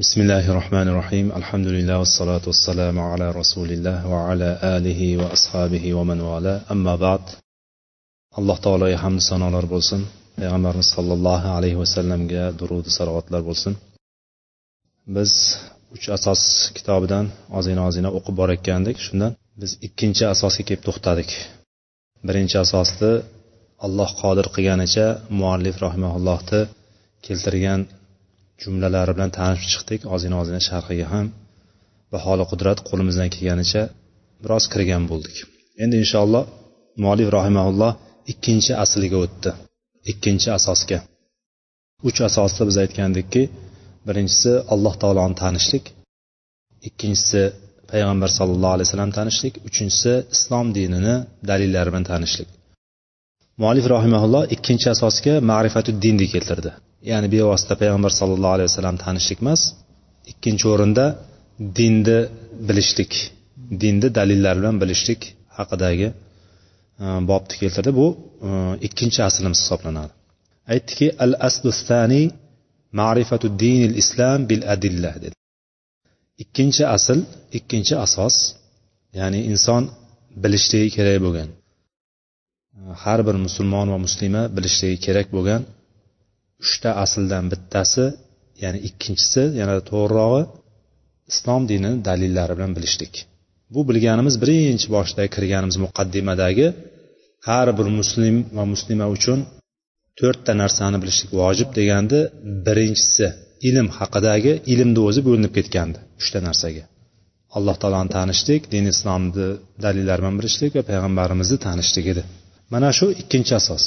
بسم الله الرحمن الرحيم الحمد لله والصلاة والسلام على رسول الله وعلى آله وأصحابه ومن والاه أما بعد alloh taologa hamd sanolar bo'lsin payg'ambarimiz sollallohu alayhi vasallamga durud salovatlar bo'lsin biz uch asos kitobidan ozgina ozgina o'qib borayotgandik shundan biz ikkinchi asosga kelib to'xtadik birinchi asosni alloh qodir qilganicha muallif rahimaullohni keltirgan jumlalari bilan tanishib chiqdik. Ozgina ozgina sharhiga ham va holi qudrat qo'limizdan kelganicha biroz kirgan bo'ldik. Endi inshaalloh muallif rahimaulloh ikkinchi asliga o'tdi. Ikkinchi asosga. Uch asosda biz aytgandikki birinchisi alloh taoloni tanishlik ikkinchisi payg'ambar sallallohu alayhi vasallam tanishlik uchinchisi islom dinini dalillari bilan tanishlik. Muallif rahimaulloh ikkinchi asosga ma'rifatu dinni keltirdi. Ya'ni bevosita payg'ambar sallallohu alayhi vasallam tanishlik emas ikkinchi o'rinda dinni bilishlik dinni dalillar bilan bilishlik haqidagi e, bobni keltirdi. Bu e, ikkinchi aslimiz hisoblanadi. Aytdiki al aslustani ma'rifatu dinil islam bil adilla dedi. Ikkinchi asl ikkinchi asos ya'ni inson bilishligi kerak bo'lgan e, har bir musulmon va muslima bilishligi kerak bo'lgan uchta asldan bittasi ya'ni ikkinchisi yanada to'g'rirog'i islom dinini dalillari bilan bilishlik. Bu bilganimiz birinchi boshda kirganimiz muqaddimadagi har bir muslim va muslima uchun to'rtta narsani bilishlik vojib deganda birinchisi ilm haqidagi ilmni o'zi bo'linib ketgandi uchta narsaga. Alloh taoloni tanishlik din islomni dalillari bilan bilishlik va payg'ambarimizni tanishlik edi. Mana shu ikkinchi asos.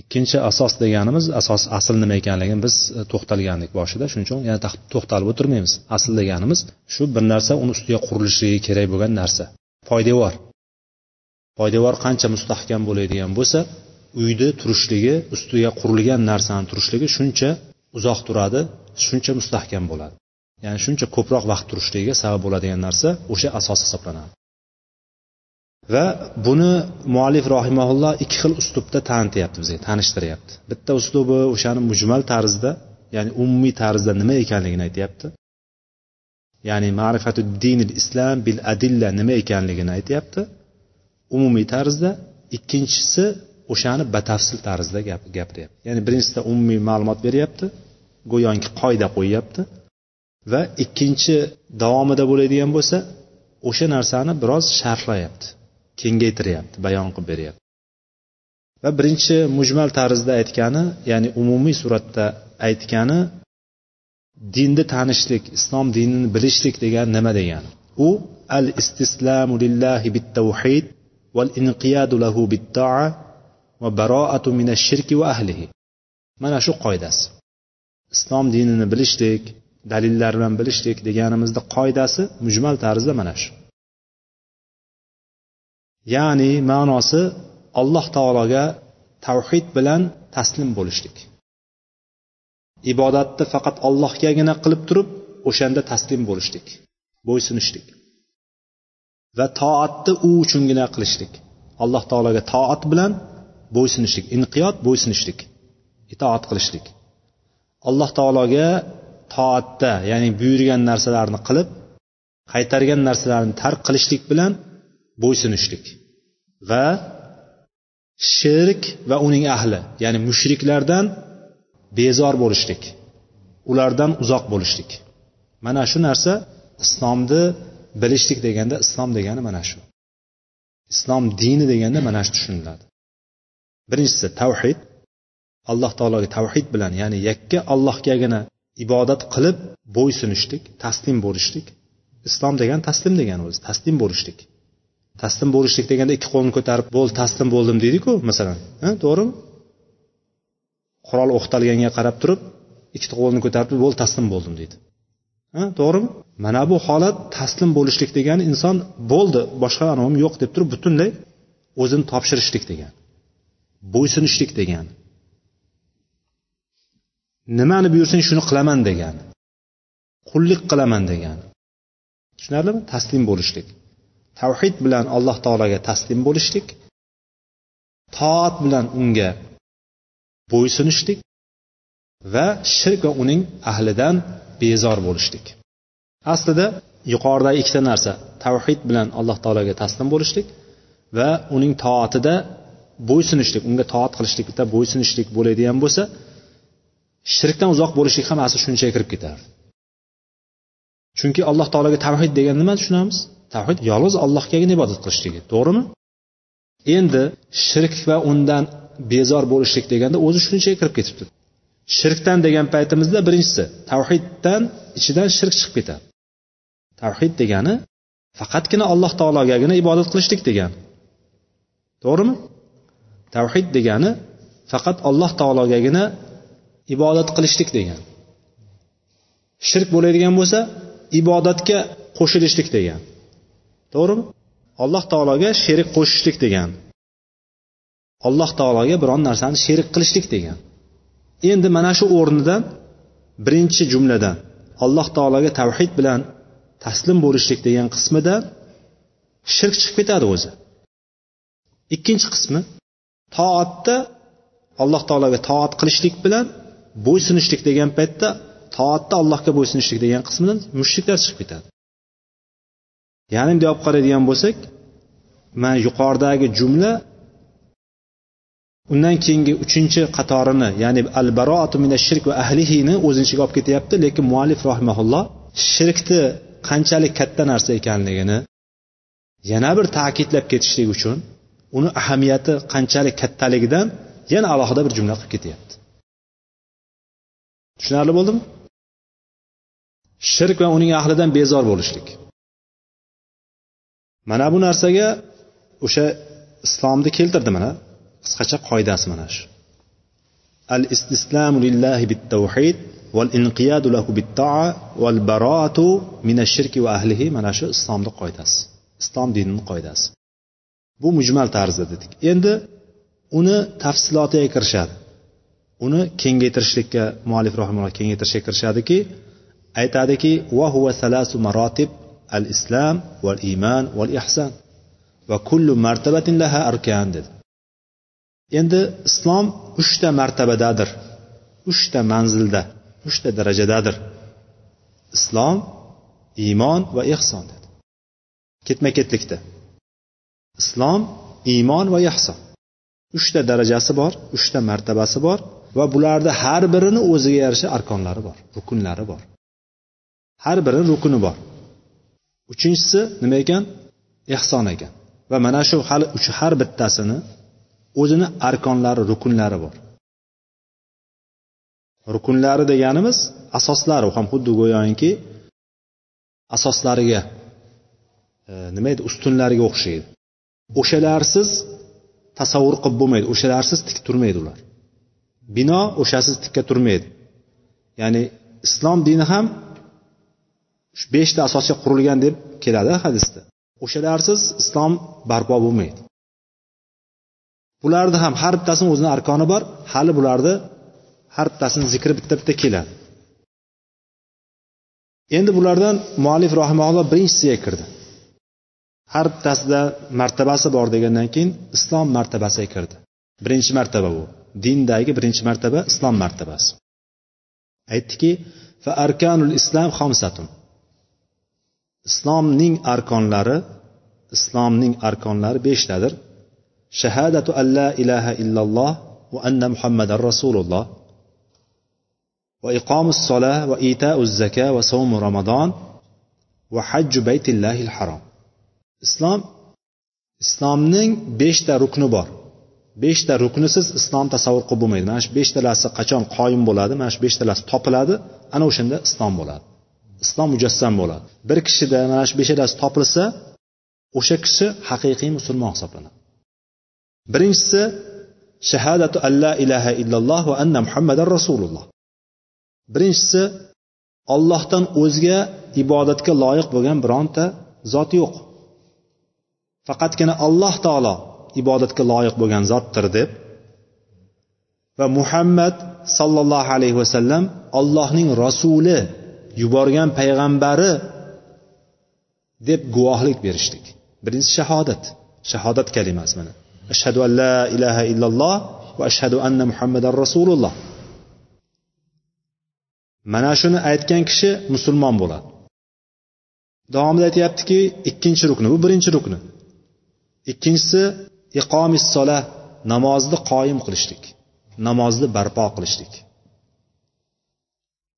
Ikkinchi asos deganimiz asos asl nima ekanligini biz e, to'xtalgandik boshida. Shuning uchun yana to'xtalib o'tirmaymiz. Asl deganimiz shu bir narsa uni ustiga qurilishligi kerak bo'lgan narsa. Poydevor. Poydevor qancha mustahkam bo'ladigan bo'lsa uyni turishligi ustiga qurilgan narsani turishligi shuncha uzoq turadi shuncha mustahkam bo'ladi. Ya'ni shuncha ko'proq vaqt turishligiga sabab bo'ladigan narsa o'sha asos hisoblanadi. Va buni muallif rohimaulloh ikki xil uslubda tanityapti bizga tanishtiryapti. Bitta uslubi o'shani mujmal tarzda ya'ni umumiy tarzda nima ekanligini aytyapti. Ya'ni ma'rifatu dinil islam bil adilla nima ekanligini aytyapti. Umumiy tarzda ikkinchisi o'shani batafsil tarzda gapiryapti. Ya'ni birinchisida umumiy ma'lumot beryapti go'yoki qoida qo'yyapti. Va ikkinchi davomida bo'ladigan bo'lsa o'sha narsani biroz sharhlayapti. Kengaytiryapti bayon qilib beryapti. Va birinchi mujmal tarzda aytgani ya'ni umumiy suratda aytgani dinni tanishlik islom dinini bilishlik degani nima degani? U al istislamu lillahi bit tavhid val inqiyadu lahu bit toa va baroatu minash shirki va ahlihi. Mana shu qoidasi. Islom dinini bilishlik dalillar bilan bilishlik deganimizda qoidasi mujmal tarzda mana shu. Ya'ni ma'nosi alloh taologa tavhid bilan taslim bo'lishlik. Ibodatni faqat allohgagina qilib turib o'shanda taslim bo'lishlik bo'ysunishlik va toatni u uchungina qilishlik. Alloh taologa toat bilan bo'ysunishlik inqiyot bo'ysunishlik itoat qilishlik. Alloh taologa toatda ya'ni buyurgan narsalarni qilib qaytargan narsalarni tark qilishlik bilan bo'ysunishlik va shirk va uning ahli ya'ni mushriklardan bezor bo'lishlik ulardan uzoq bo'lishlik. Mana shu narsa islomni bilishlik deganda islom degani mana shu. Islom dini deganda mana shu tushuniladi. Birinchisi tavhid. Alloh taologa tavhid bilan ya'ni yakka allohgagina ibodat qilib bo'ysunishlik taslim bo'lishlik. Islom degani taslim degani o'zi taslim bo'lishlik. Taslim bo'lishlik deganda ikki qo'lni ko'tarib bo'ldi taslim bo'ldim deydiku masalan. To'g'rimi? Qurol o'qtalganga qarab turib ikkita qo'lni ko'tarib bo'ldi taslim bo'ldim deydi. To'g'rimi? Mana bu holat taslim bo'lishlik degani inson bo'ldi boshqa anomim yo'q deb turib butunlay o'zini topshirishlik degani bo'ysunishlik degani nimani buyursang shuni qilaman degani qullik qilaman degani. Tushunarlimi? Taslim bo'lishlik. Tavhid bilan alloh taologa taslim bo'lishlik toat bilan unga bo'ysunishlik va shirk va uning ahlidan bezor bo'lishlik. Aslida yuqoridagi ikkita narsa tavhid bilan alloh taologa taslim bo'lishlik va uning toatida bo'ysunishlik unga toat qilishlik bitta bo'ysunishlik bo'ladigan bo'lsa shirkdan uzoq bo'lishlik ham asli shunchaga kirib ketardi chunki alloh taologa tavhid degan nima tushunamiz? Tavhid yolg'iz allohgagina ibodat qilishligi to'g'rimi? Endi shirk va undan bezor bo'lishlik deganda o'zi shunchaga kirib ketibdi. Shirkdan degan paytimizda birinchisi tavhiddan ichidan shirk chiqib ketadi. Tavhid degani faqatgina alloh taologagina ibodat qilishlik degani. To'g'rimi? Tavhid degani faqat alloh taologagina ibodat qilishlik degani. Shirk bo'ladigan bo'lsa ibodatga qo'shilishlik degan to'g'rimi? Alloh taologa sherik qo'shishlik degan. Alloh taologa biron narsani sherik qilishlik degan. Endi mana shu o'rnidan birinchi jumladan alloh taologa tavhid bilan taslim bo'lishlik degan qismida shirk chiqib ketadi o'zi. Ikkinchi qismi toatda alloh taologa toat qilishlik bilan bo'ysunishlik degan paytda toatda allohga bo'ysunishlik degan qismidan mushriklar chiqib ketadi. Ya'ni bunday olib qaraydigan bo'lsak mana yuqoridagi jumla undan keyingi uchinchi qatorini ya'ni al baroatu mina shirk va ahlihini o'zini ichiga olib ketyapti lekin muallif rahimaulloh shirkni qanchalik katta narsa ekanligini yana bir ta'kidlab ketishlik uchun uni ahamiyati qanchalik kattaligidan yana alohida bir jumla qilib ketyapti. Tushunarli bo'ldimi? Shirk va uning ahlidan bezor bo'lishlik. Mana bu narsaga o'sha islomni keltirdi mana. Qisqacha qoidasi mana shu. Al istislamu lillahi bit tavhid val inqiyadu lahu bit toa val baroatu minash shirki va ahlihi mana shu islomni qoidasi. Islom dinining qoidasi. Bu mujmal tarzda dedik. Endi uni tafsilotiga kirishadi. Uni kengaytirishlikka muallif rahimulloh kengaytirishga kirishadiki aytadiki va huva salasu marotib al islam val iymon val ihson va kullu martabatin laha arkan dedi. Endi islom uchta martabadadir uchta manzilda uchta darajadadir. Islom iymon va ehson dedi. Ketma ketlikda islom iymon va ehson uchta darajasi bor uchta martabasi bor va bularni har birini o'ziga yarasha arkonlari bor rukunlari bor. Har birini rukuni bor. Uchinchisi nima ekan? Ehson ekan. Va mana shu hali uch har bittasini o'zini arkonlari rukunlari bor. Rukunlari deganimiz asoslari ham xuddi go'yoki asoslariga e, nima edi? Ustunlariga o'xshaydi. O'shalarsiz tasavvur qilib bo'lmaydi o'shalarsiz tik turmaydi ular. Bino o'shasiz tikka turmaydi. Ya'ni islom dini ham shu beshta asosga qurilgan deb keladi hadisda. O'shalarsiz islom barpo bo'lmaydi. Bularni ham har bittasini o'zini arkoni bor hali bularni har bittasini zikri bitta bitta keladi. Endi bulardan muallif rahimaulloh birinchisiga kirdi. Har bittasida martabasi bor degandan keyin islom martabasiga kirdi. Birinchi martaba bu. Dindagi birinchi martaba islom martabasi. Aytdiki fa arkanul islom xomsatun islomning arkonlari islomning arkonlari beshtadir. Shahadatu alla la ilaha illalloh va anna muhammadan rasululloh. Va iqomus solah va itauz zaka va savmu ramazon va hajju baytillahil harom islom islomning beshta rukni bor. Beshta ruknisiz islom tasavvur qilib bo'lmaydi. Mana shu beshtalasi qachon qoyim bo'ladi mana shu beshtalasi topiladi ana o'shanda islom bo'ladi. Islom mujassam bo'ladi. Bir kishida mana shu beshalasi topilsa o'sha kishi haqiqiy musulmon hisoblanadi. Birinchisi shahadatu alla ilaha illalloh va anna muhammadan rasululloh. Birinchisi ollohdan o'zga ibodatga loyiq bo'lgan bironta zot yo'q. Faqatgina alloh taolo ibodatga loyiq bo'lgan zotdir deb va muhammad sollallohu alayhi vasallam allohning rasuli yuborgan payg'ambari deb guvohlik berishlik. Birinchisi shahodat. Shahodat kalimasi mana. Ashhadu an la ilaha illalloh va ashhadu anna muhammadan rasululloh. Mana shuni aytgan kishi musulmon bo'ladi. Davomida aytyaptiki ikkinchi rukni bu birinchi rukni. Ikkinchisi iqomis sola namozni qoyim qilishlik namozni barpo qilishlik.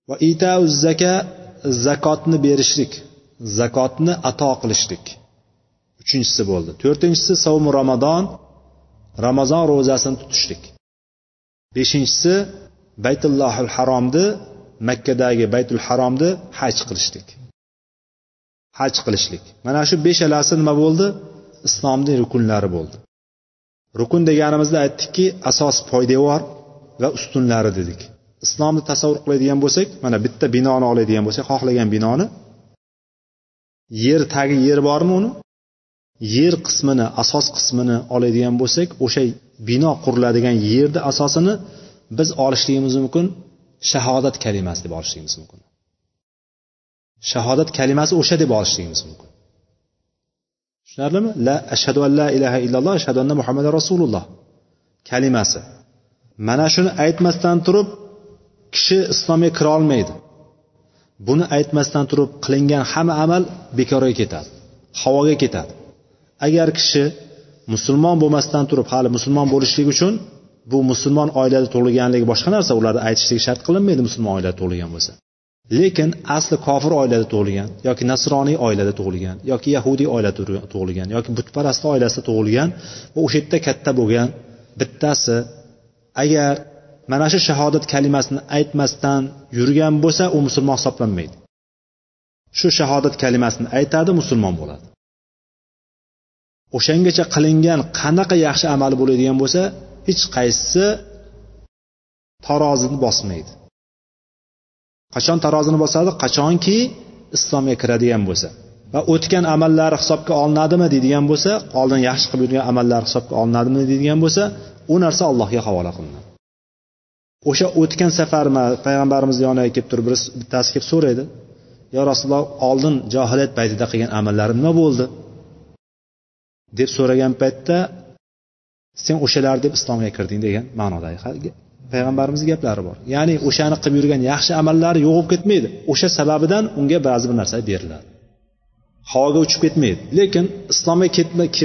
Va itau zaka zakotni berishlik zakotni ato qilishlik. Uchinchisi bo'ldi. To'rtinchisi savmi ramazon ramazon ro'zasini tutishlik. Beshinchisi baytullohil haromni makkadagi baytul haromni haj qilishlik. Haj qilishlik. Mana shu beshalasi nima bo'ldi? Islomni rukunlari bo'ldi. Rukun deganimizda aytdikki asos poydevor va ustunlari dedik. Islomni tasavvur qiladigan bo'lsak mana bitta binoni oladigan bo'lsak xohlagan binoni yer tagi yer bormi uni? Yer qismini asos qismini oladigan bo'lsak o'sha bino quriladigan yerni asosini biz olishligimiz mumkin shahodat kalimasi deb olishligimiz mumkin. Shahodat kalimasi o'sha deb olishligimiz mumkin. Tushunarlimi? La ashhadu an la ilaha illalloh ashhadu anna muhammad rasululloh kalimasi. Mana shuni aytmasdan turib kishi islomga kira olmaydi. Buni aytmasdan turib qilingan hamma amal bekorga ketadi havoga ketadi. Agar kishi musulmon bo'lmasdan turib hali musulmon bo'lishlik uchun bu musulmon oilada tug'ilganligi boshqa narsa ularni aytishligi shart qilinmaydi musulmon oilada tug'ilgan bo'lsa. Lekin asli kofir oilada tug'ilgan yoki nasroniy oilada tug'ilgan yoki yahudiy oilada tug'ilgan yoki butparast oilasida tug'ilgan va o'sha yerda katta bo'lgan bittasi agar mana shu shahodat kalimasini aytmasdan yurgan bo'lsa u musulmon hisoblanmaydi. Shu shahodat kalimasini aytadi musulmon bo'ladi. O'shangacha qilingan qanaqa yaxshi amali bo'ladigan bo'lsa hech qaysisi tarozini bosmaydi. Qachon tarozini bosadi? Qachonki islomga kiradigan bo'lsa va o'tgan amallari hisobga olinadimi deydigan bo'lsa oldin yaxshi qilib yurgan amallari hisobga olinadimi deydigan bo'lsa u narsa allohga havola qilinadi. O'sha o'tgan safar payg'ambarimizni yoniga kelib turib bittasi kelib so'raydi. Yo rasululloh oldin johiliyat paytida qilgan amallarim nima bo'ldi? deb so'ragan paytda sen o'shalar deb islomga kirding degan ma'nodagi payg'ambarimizni gaplari bor. Ya'ni o'shani qilib yurgan yaxshi amallari yo'q bo'lib ketmaydi. O'sha sababidan unga ba'zi bir narsa beriladi. Havoga uchib ketmaydi. Lekin islomga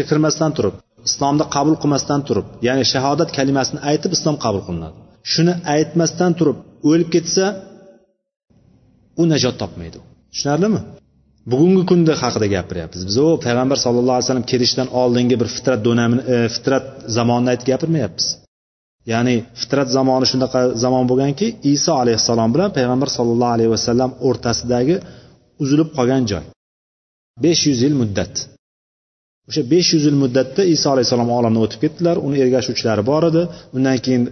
kirmasdan turib islomni qabul qilmasdan turib ya'ni shahodat kalimasini aytib islom qabul qilinadi. Shuni aytmasdan turib o'lib ketsa u najot topmaydi. Tushunarlimi? Bugungi kunda haqida gapiryapmiz. Biz u payg'ambar sallallohu alayhi vasallam kelishidan oldingi bir fitrat donamini e, fitrat zamonini aytib gapirmayapmiz. Ya'ni fitrat zamoni shunaqa zamon bo'lganki iso alayhissalom bilan payg'ambar sallallohu alayhi vasallam o'rtasidagi uzilib qolgan joy. besh yuz yil muddat. O'sha besh yuz yil muddatda iso alayhissalom olamdan o'tib ketdilar. Uni ergashuvchilari bor edi. Undan keyin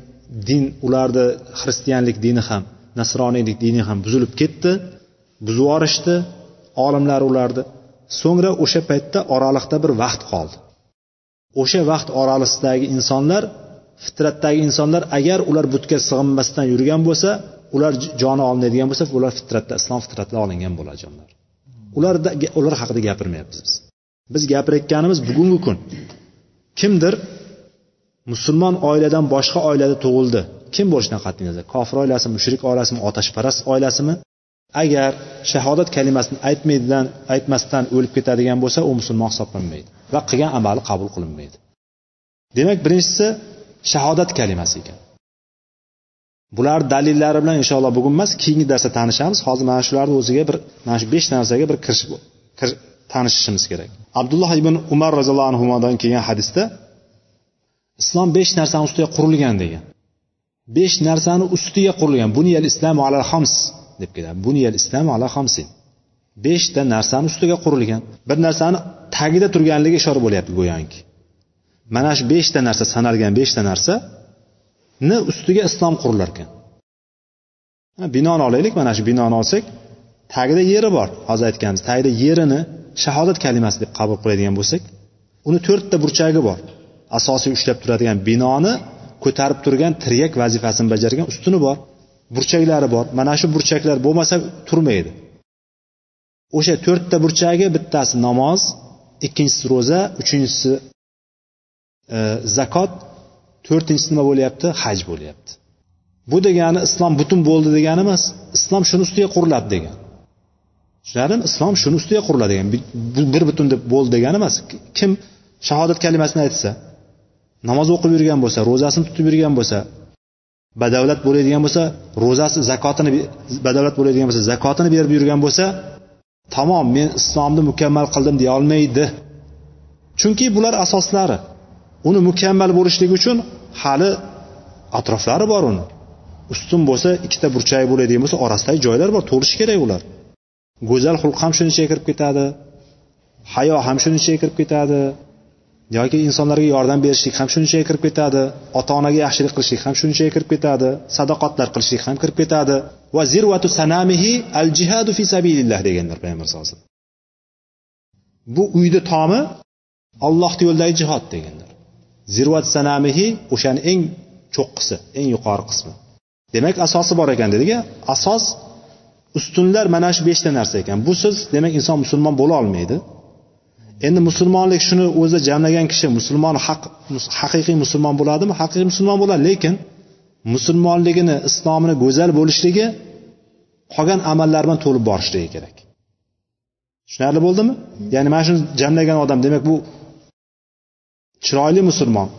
din ularni xristianlik dini ham nasroniylik dini ham buzilib ketdi buzib yuborishdi olimlar ularni. So'ngra o'sha paytda oraliqda bir vaqt qoldi. O'sha vaqt oralisidagi insonlar fitratdagi insonlar agar ular butga sig'inmasdan yurgan bo'lsa ular joni olinadigan bo'lsa ular fitratda islom fitratida olingan bo'ladi jonlar. Ularda ular haqida gapirmayapmiz biz. Biz gapirayotganimiz bugungi kun. Kimdir musulmon oiladan boshqa oilada tug'ildi. Kim bo'lishidan qat'iy nazar kofir oilasimi? Mushrik oilasimi? Otashparast oilasimi? Agar shahodat kalimasini aytmaydidan aytmasdan o'lib ketadigan bo'lsa u musulmon hisoblanmaydi va qilgan amali qabul qilinmaydi. Demak birinchisi shahodat kalimasi ekan. Bular dalillari bilan inshaalloh bugun emas keyingi darsda tanishamiz. Hozir mana shularni o'ziga bir mana shu besh narsaga bir kirish tanishishimiz kerak. Abdulloh ibn umar roziyallohu anhudan kelgan hadisda islom besh narsani ustiga qurilgan degan. Besh narsani ustiga qurilgan. Buniyal islamu ala xams deb keladi. Buniyal islamu ala hamsin beshta narsani ustiga qurilgan. Bir narsani tagida turganligi ishora bo'lyapti go'yoki. Mana shu beshta narsa sanalgan beshta narsani ustiga islom qurilar ekan. Binoni olaylik mana shu binoni olsak tagida yeri bor. Hozir aytganimiz tagida yerini shahodat kalimasi deb qabul qiladigan bo'lsak uni to'rtta burchagi bor. Asosiy ushlab turadigan binoni ko'tarib turgan tiryak vazifasini bajargan ustuni bor burchaklari bor. Mana shu burchaklar bo'lmasa turmaydi. O'sha to'rtta burchagi bittasi namoz ikkinchisi ro'za uchinchisi e, zakot to'rtinchisi nima bo'lyapti? Haj bo'lyapti. Bu degani islom butun bo'ldi degani emas islom shuni ustiga quriladi degan. Tushunarlimi islom shuni ustiga quriladi degan bir butun deb bo'ldi degani emas. Kim shahodat kalimasini aytsa namoz o'qib yurgan bo'lsa ro'zasini tutib yurgan bo'lsa badavlat bo'ladigan bo'lsa ro'zasi zakotini badavlat bo'ladigan bo'lsa zakotini berib yurgan bo'lsa tamom men islomni mukammal qildim deya olmaydi. Chunki bular asoslari. Uni mukammal bo'lishligi uchun hali atroflari bor uni. Ustun bo'lsa ikkita burchagi bo'ladigan bo'lsa orasidagi joylar bor to'lishi kerak ular. Go'zal xulq ham shuni ichiga kirib ketadi. Hayo ham shuni ichiga kirib ketadi. Yoki insonlarga yordam berishlik ham shunchaga ichiga kirib ketadi ota onaga yaxshilik qilishlik ham shunchaga ichiga kirib ketadi sadoqatlar qilishlik ham kirib ketadi. Va zirvatu sanamihi al jihadu fi sabilillah deganlar payg'ambar sallallohu alayhi vasallam. Bu uyni tomi ollohni yo'lidagi jihod deganlar. Zirvat sanamihi o'shani eng cho'qqisi eng yuqori qismi. Demak asosi bor ekan dedik asos ustunlar mana shu beshta narsa ekan. Busiz demak inson musulmon bo'la olmaydi. Endi musulmonlik shuni o'zida jamlagan kishi musulmon haq haqiqiy musulmon bo'ladimi? Haqiqiy musulmon bo'ladi lekin musulmonligini islomini go'zal bo'lishligi qolgan amallar bilan to'lib borishligi kerak. Tushunarli bo'ldimi? Ya'ni mana shuni jamlagan odam demak bu chiroyli musulmon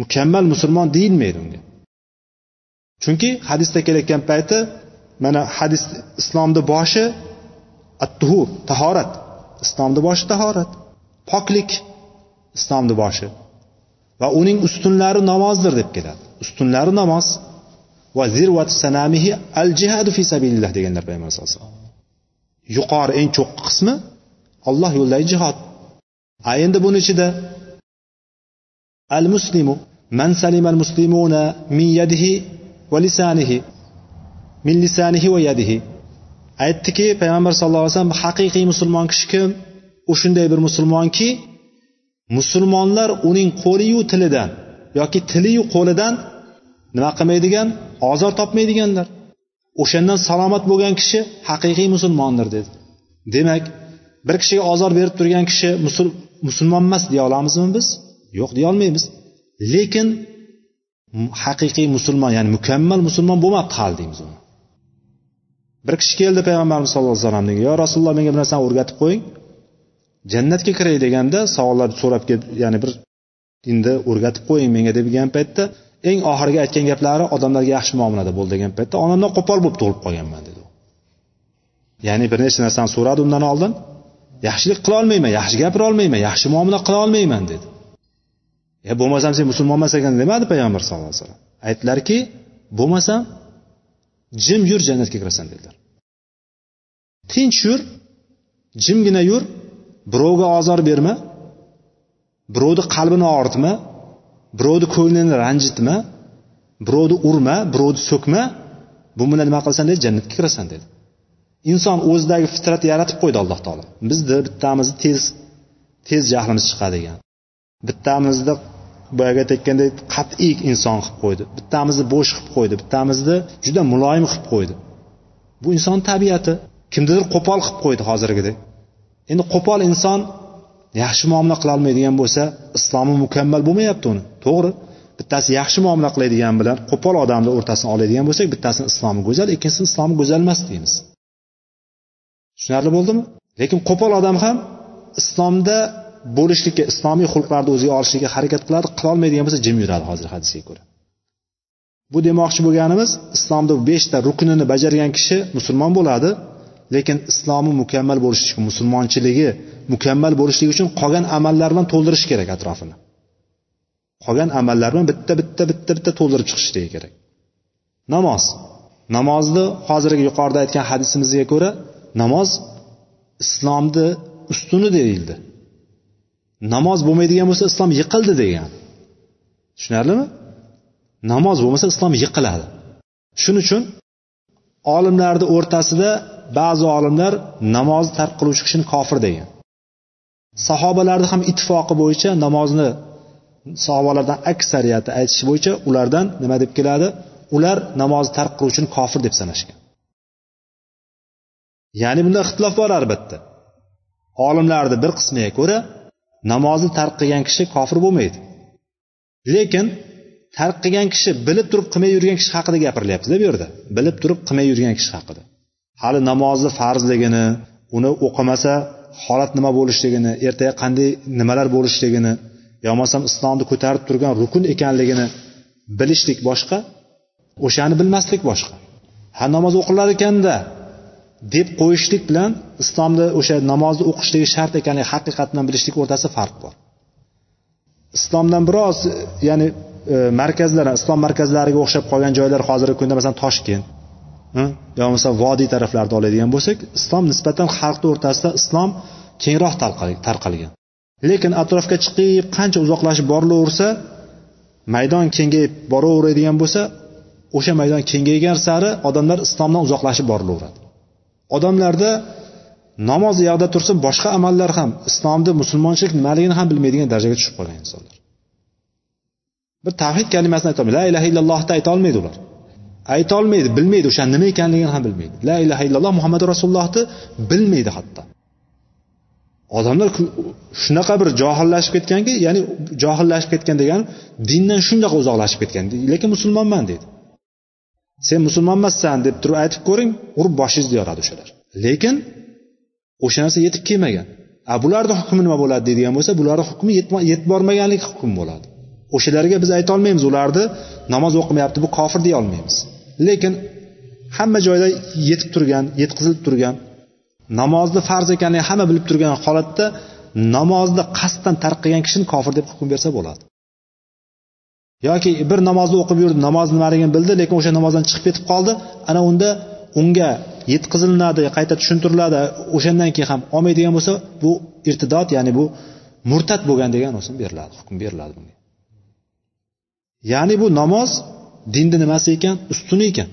mukammal musulmon deyilmaydi unga. Chunki hadisda kelayotgan payti mana hadis islomni boshi attuhur tahorat. Islomni boshi tahorat. Poklik islomni boshi va uning ustunlari namozdir deb keladi. Ustunlari namoz. Va zirvat sanamihi al jihadu fi sabilillah deganlar payg'ambar sallallohu alayhi vasallam. Yuqori eng cho'qqi qismi alloh yo'lidagi jihod a endi buni ichida al muslimu man salima al muslimuna min yadihi va lisanihi min lisanihi va yadihi. Aytdiki payg'ambar sallallohu alayhi vasallam haqiqiy musulmon kishi kim? U shunday bir musulmonki musulmonlar uning qo'liyu tilidan yoki tiliyu qo'lidan nima qilmaydigan ozor topmaydiganlar. O'shandan salomat bo'lgan kishi haqiqiy musulmondir dedi. Demak bir kishiga ozor berib turgan kishi musulmon emas deya olamizmi biz? Yo'q deya olmaymiz. Lekin haqiqiy musulmon ya'ni mukammal musulmon bo'lmabdi hali deymiz uni. Bir kishi keldi payg'ambarimiz sallallohu alayhi vasallamga yo rasululloh menga bir narsani o'rgatib qo'ying. Jannatga kiray deganda savollar so'rab kelib ya'ni bir dinda o'rgatib qo'ying menga degan paytda eng oxirgi aytgan gaplari odamlarga yaxshi muomalada bo'l degan paytda onamdan qo'pol bo'lib tug'ilib qolganman dedi ya'ni bir nechta narsani so'radi undan oldin yaxshilik qila olmayman yaxshi gapira olmayman yaxshi muomala qila olmayman dedi. E bo'lmasam sen musulmon emas ekan demadi payg'ambar sallallohu alayhi vasallam. Aytdilarki bo'lmasam jim yur jannatga kirasan dedilar. Tinch yur jimgina yur birovga ozor berma birovni qalbini og'ritma birovni ko'nglini ranjitma birovni urma birovni so'kma bu bilan nima qilsan dedi? Jannatga kirasan dedi. Inson o'zidagi fitratni yaratib qo'ydi alloh taolo. Bizni bittamizni tez tez jahlimiz chiqadigan bittamizni boyagi aytayotgandek qat'iy inson qilib qo'ydi. Bittamizni bo'sh qilib qo'ydi. Bittamizni juda muloyim qilib qo'ydi. Bu inson tabiati. Kimnidir qo'pol qilib qo'ydi hozirgidek. Endi qo'pol inson yaxshi muomala qilolmaydigan bo'lsa islomi mukammal bo'lmayapti uni. To'g'ri? Bittasi yaxshi muomala qiladigan bilan qo'pol odamni o'rtasini oladigan bo'lsak bittasini islomi go'zal ikkinchisini islomi go'zal emas deymiz. Tushunarli bo'ldimi? Lekin qo'pol odam ham islomda bo'lishlikka islomiy xulqlarni o'ziga olishlikka harakat qiladi qilolmaydigan bo'lsa jim yuradi hozir hadisga ko'ra. Bu demoqchi bo'lganimiz islomni beshta ruknini bajargan kishi musulmon bo'ladi. Lekin islomi mukammal bo'lishligi musulmonchiligi mukammal bo'lishligi uchun qolgan amallar bilan to'ldirish kerak atrofini. Qolgan amallar bilan bitta bitta bitta bitta to'ldirib chiqishligi kerak. Namoz. Namozni hozirgi yuqorida aytgan hadisimizga ko'ra namoz islomni ustuni deyildi. Namoz bo'lmaydigan bo'lsa islom yiqildi degan. Tushunarlimi? Namoz bo'lmasa islom yiqiladi. Shuning uchun olimlarni o'rtasida ba'zi olimlar namozni tark qiluvchi kishini kofir degan. Sahobalarni ham ittifoqi bo'yicha namozni sahobalardan aksariyati aytishi bo'yicha ulardan nima deb keladi? Ular namozni tark qiluvchini kofir deb sanashgan. Ya'ni bunda ixtilof bor albatta. Olimlarni bir qismiga ko'ra namozni tark qilgan kishi kofir bo'lmaydi. Lekin tark qilgan kishi bilib turib qilmay yurgan kishi haqida gapirilyaptida bu yerda bilib turib qilmay yurgan kishi haqida. Hali namozni farzligini uni o'qimasa holat nima bo'lishligini ertaga qanday nimalar bo'lishligini yo bo'lmasam islomni ko'tarib turgan rukun ekanligini bilishlik boshqa o'shani bilmaslik boshqa. Ha namoz o'qilar ekanda deb qo'yishlik bilan islomda o'sha namozni o'qishligi shart ekanligi haqiqatdan bilishlik o'rtasida farq bor. Islomdan biroz ya'ni e, markazlar islom markazlariga o'xshab qolgan joylar hozirgi kunda masalan toshkent yo bo'lmasa vodiy taraflarda oladigan bo'lsak islom nisbatan xalqni o'rtasida islom kengroq tarqalgan. Lekin atrofga chiqib qancha uzoqlashib borilaversa maydon kengayib boraveradigan bo'lsa o'sha maydon kengaygan sari odamlar islomdan uzoqlashib borilaveradi. Odamlarda namoz yoqda tursin boshqa amallar ham islomni musulmonchilik nimaligini ham bilmaydigan darajaga tushib qolgan insonlar. Bir tavhid kalimasini aytolmaydi. La ilaha illallohni aytolmaydi ular. Aytolmaydi bilmaydi o'sha nima ekanligini ham bilmaydi. La ilaha illalloh muhammad rasulullohni bilmaydi hatto. Odamlar shunaqa bir johillashib ketganki ya'ni johillashib ketgan degani dindan shundoq uzoqlashib ketgan lekin musulmonman deydi. Sen musulmon emassan deb turib aytib ko'ring urib boshingizni yoradi o'shalar. Lekin o'sha narsa yetib kelmagan. A bularni hukmi nima bo'ladi deydigan bo'lsa bularni hukmi yetib bormaganlik hukmi bo'ladi. O'shalarga biz aytolmaymiz ularni namoz o'qimayapti bu kofir deya olmaymiz. Lekin hamma joyda yetib turgan yetkazilib turgan namozni farz ekanligini hamma bilib turgan holatda namozni qasddan tark qilgan kishini kofir deb hukm bersa bo'ladi. Yoki bir namozni o'qib yurdi namoz nimaligini bildi lekin o'sha namozdan chiqib ketib qoldi. Ana unda unga yetkazilinadi qayta tushuntiriladi o'shandan keyin ham olmaydigan bo'lsa bu irtidod ya'ni bu murtad bo'lgan degan o'sin beriladi hukm beriladi bunga. Ya'ni bu namoz dinni nimasi ekan? Ustuni ekan.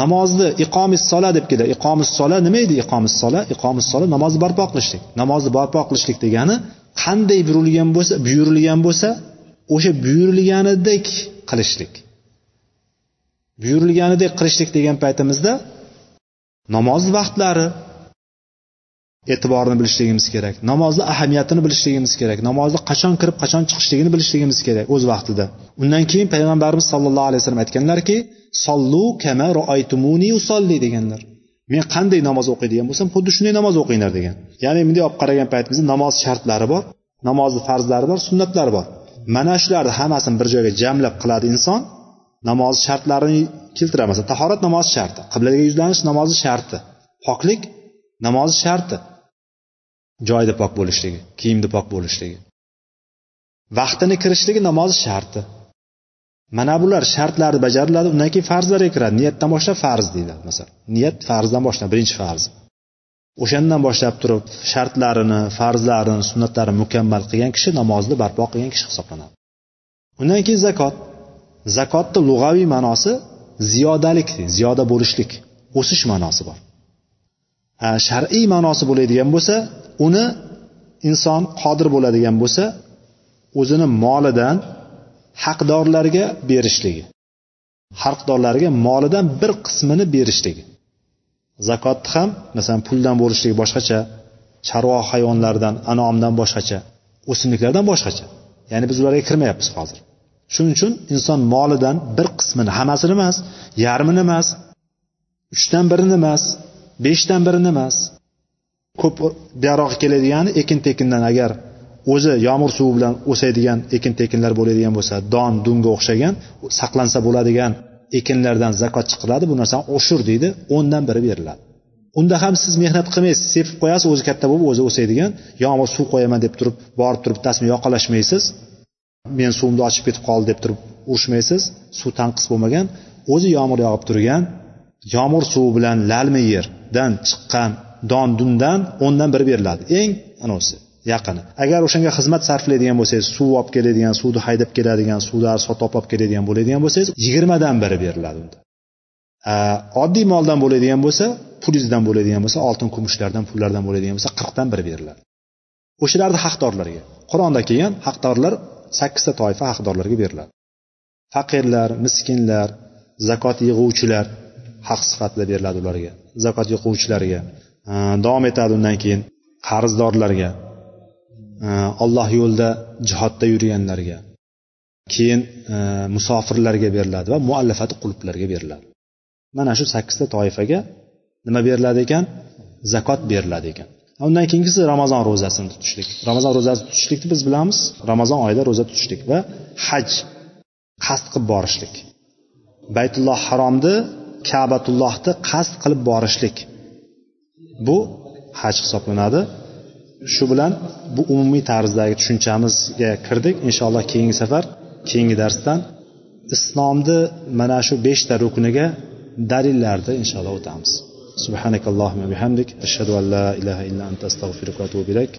Namozni iqomis sola deb keladi. Iqomis sola nima edi? Iqomis sola iqomis sola namozni barpo qilishlik. Namozni barpo qilishlik degani qanday buyurilgan bo'lsa buyurilgan bo'lsa o'sha buyurilganidek qilishlik. Buyurilganidek qilishlik degan paytimizda namoz vaqtlari e'tiborini bilishligimiz kerak namozni ahamiyatini bilishligimiz kerak namozni qachon kirib qachon chiqishligini bilishligimiz kerak o'z vaqtida. Undan keyin payg'ambarimiz sollallohu alayhi vasallam aytganlarki sollu kama roaytumuni usolli deganlar. Men qanday namoz o'qiydigan bo'lsam xuddi shunday namoz o'qinglar degan. Ya'ni bunday olib qaragan paytimizda namoz shartlari bor namozni farzlari bor sunnatlari bor. Mana shularni hammasini bir joyga jamlab qiladi inson namoz shartlarini keltiradi. Masalan tahorat namozi sharti qiblaga yuzlanish namozi sharti poklik namozi sharti. Joyida pok bo'lishligi kiyimda pok bo'lishligi. Vaqtini kirishligi namozi sharti. Mana bular shartlari bajariladi undan keyin farzlarga kiradi. Niyatdan boshlab farz deyiladi masalan. Niyat farzdan boshlanadi birinchi farz. O'shandan boshlab turib shartlarini farzlarini sunnatlarini mukammal qilgan kishi namozni barpo qilgan kishi hisoblanadi. Undan keyin zakot. Zakotni lug'aviy ma'nosi ziyodalik ziyoda bo'lishlik o'sish ma'nosi bor. Shar'iy ma'nosi bo'ladigan bo'lsa uni inson qodir bo'ladigan bo'lsa o'zini molidan haqdorlarga berishligi haqdorlarga molidan bir qismini berishligi zakotni ham masalan puldan bo'lishligi boshqacha chorva hayvonlardan anomdan boshqacha o'simliklardan boshqacha. Ya'ni biz ularga kirmayapmiz hozir. Shuning uchun inson molidan bir qismini hammasini emas yarmini emas uchdan birini emas beshdan birini emas. Ko'p buyoqqa keladigani ekin tekindan agar o'zi yomg'ir suvi bilan o'sadigan ekin tekinlar bo'ladigan bo'lsa don dunga o'xshagan saqlansa bo'ladigan ekinlardan zakot chiqariladi bu narsani oshur deydi o'ndan biri beriladi. Unda ham siz mehnat qilmaysiz sepib qo'yasiz o'zi katta bo'lib o'zi o'sadigan yomg'ir suv qo'yaman deb turib borib turib bittasini yoqalashmaysiz men suvimni ochib ketib qoldi deb turib urushmaysiz suv tanqis bo'lmagan o'zi yomg'ir yog'ib turgan yomg'ir suvi bilan lalmi yerdan chiqqan don dundan o'ndan biri beriladi. Eng anavisi yaqini. Agar o'shanga xizmat sarflaydigan bo'lsangiz suv olib keladigan suvni haydab keladigan suvlar sotib olib keladigan bo'ladigan bo'lsangiz yigirmadan biri beriladi unda. Oddiy moldan bo'ladigan bo'lsa pulingizdan bo'ladigan bo'lsa oltin kumushlardan pullardan bo'ladigan bo'lsa qirqdan biri beriladi. O'shalarni haqdorlarga qur'onda kelgan haqdorlar sakkizta toifa haqdorlarga beriladi. Faqirlar miskinlar zakot yig'uvchilar haq sifatida beriladi ularga zakot yig'uvchilarga davom etadi undan keyin qarzdorlarga alloh yo'lida jihodda yurganlarga keyin musofirlarga beriladi va muallafati qulublarga beriladi. Mana shu sakkizta toifaga nima beriladi ekan? Zakot beriladi ekan. Undan keyingisi ramazon ro'zasini tutishlik. Ramazon ro'zasini tutishlikni biz bilamiz. Ramazon oyida ro'za tutishlik va haj qasd qilib borishlik. Baytulloh haromni kabatullohni qasd qilib borishlik bu haj hisoblanadi shu bilan bu umumiy tarzdagi tushunchamizga kirdik inshaalloh keyingi safar keyingi darsdan islomni mana shu beshta rukniga dalillarni inshaalloh o'tamiz سبحانك اللهم وبحمدك أشهد أن لا إله إلا أنت أستغفرك وأتوب إليك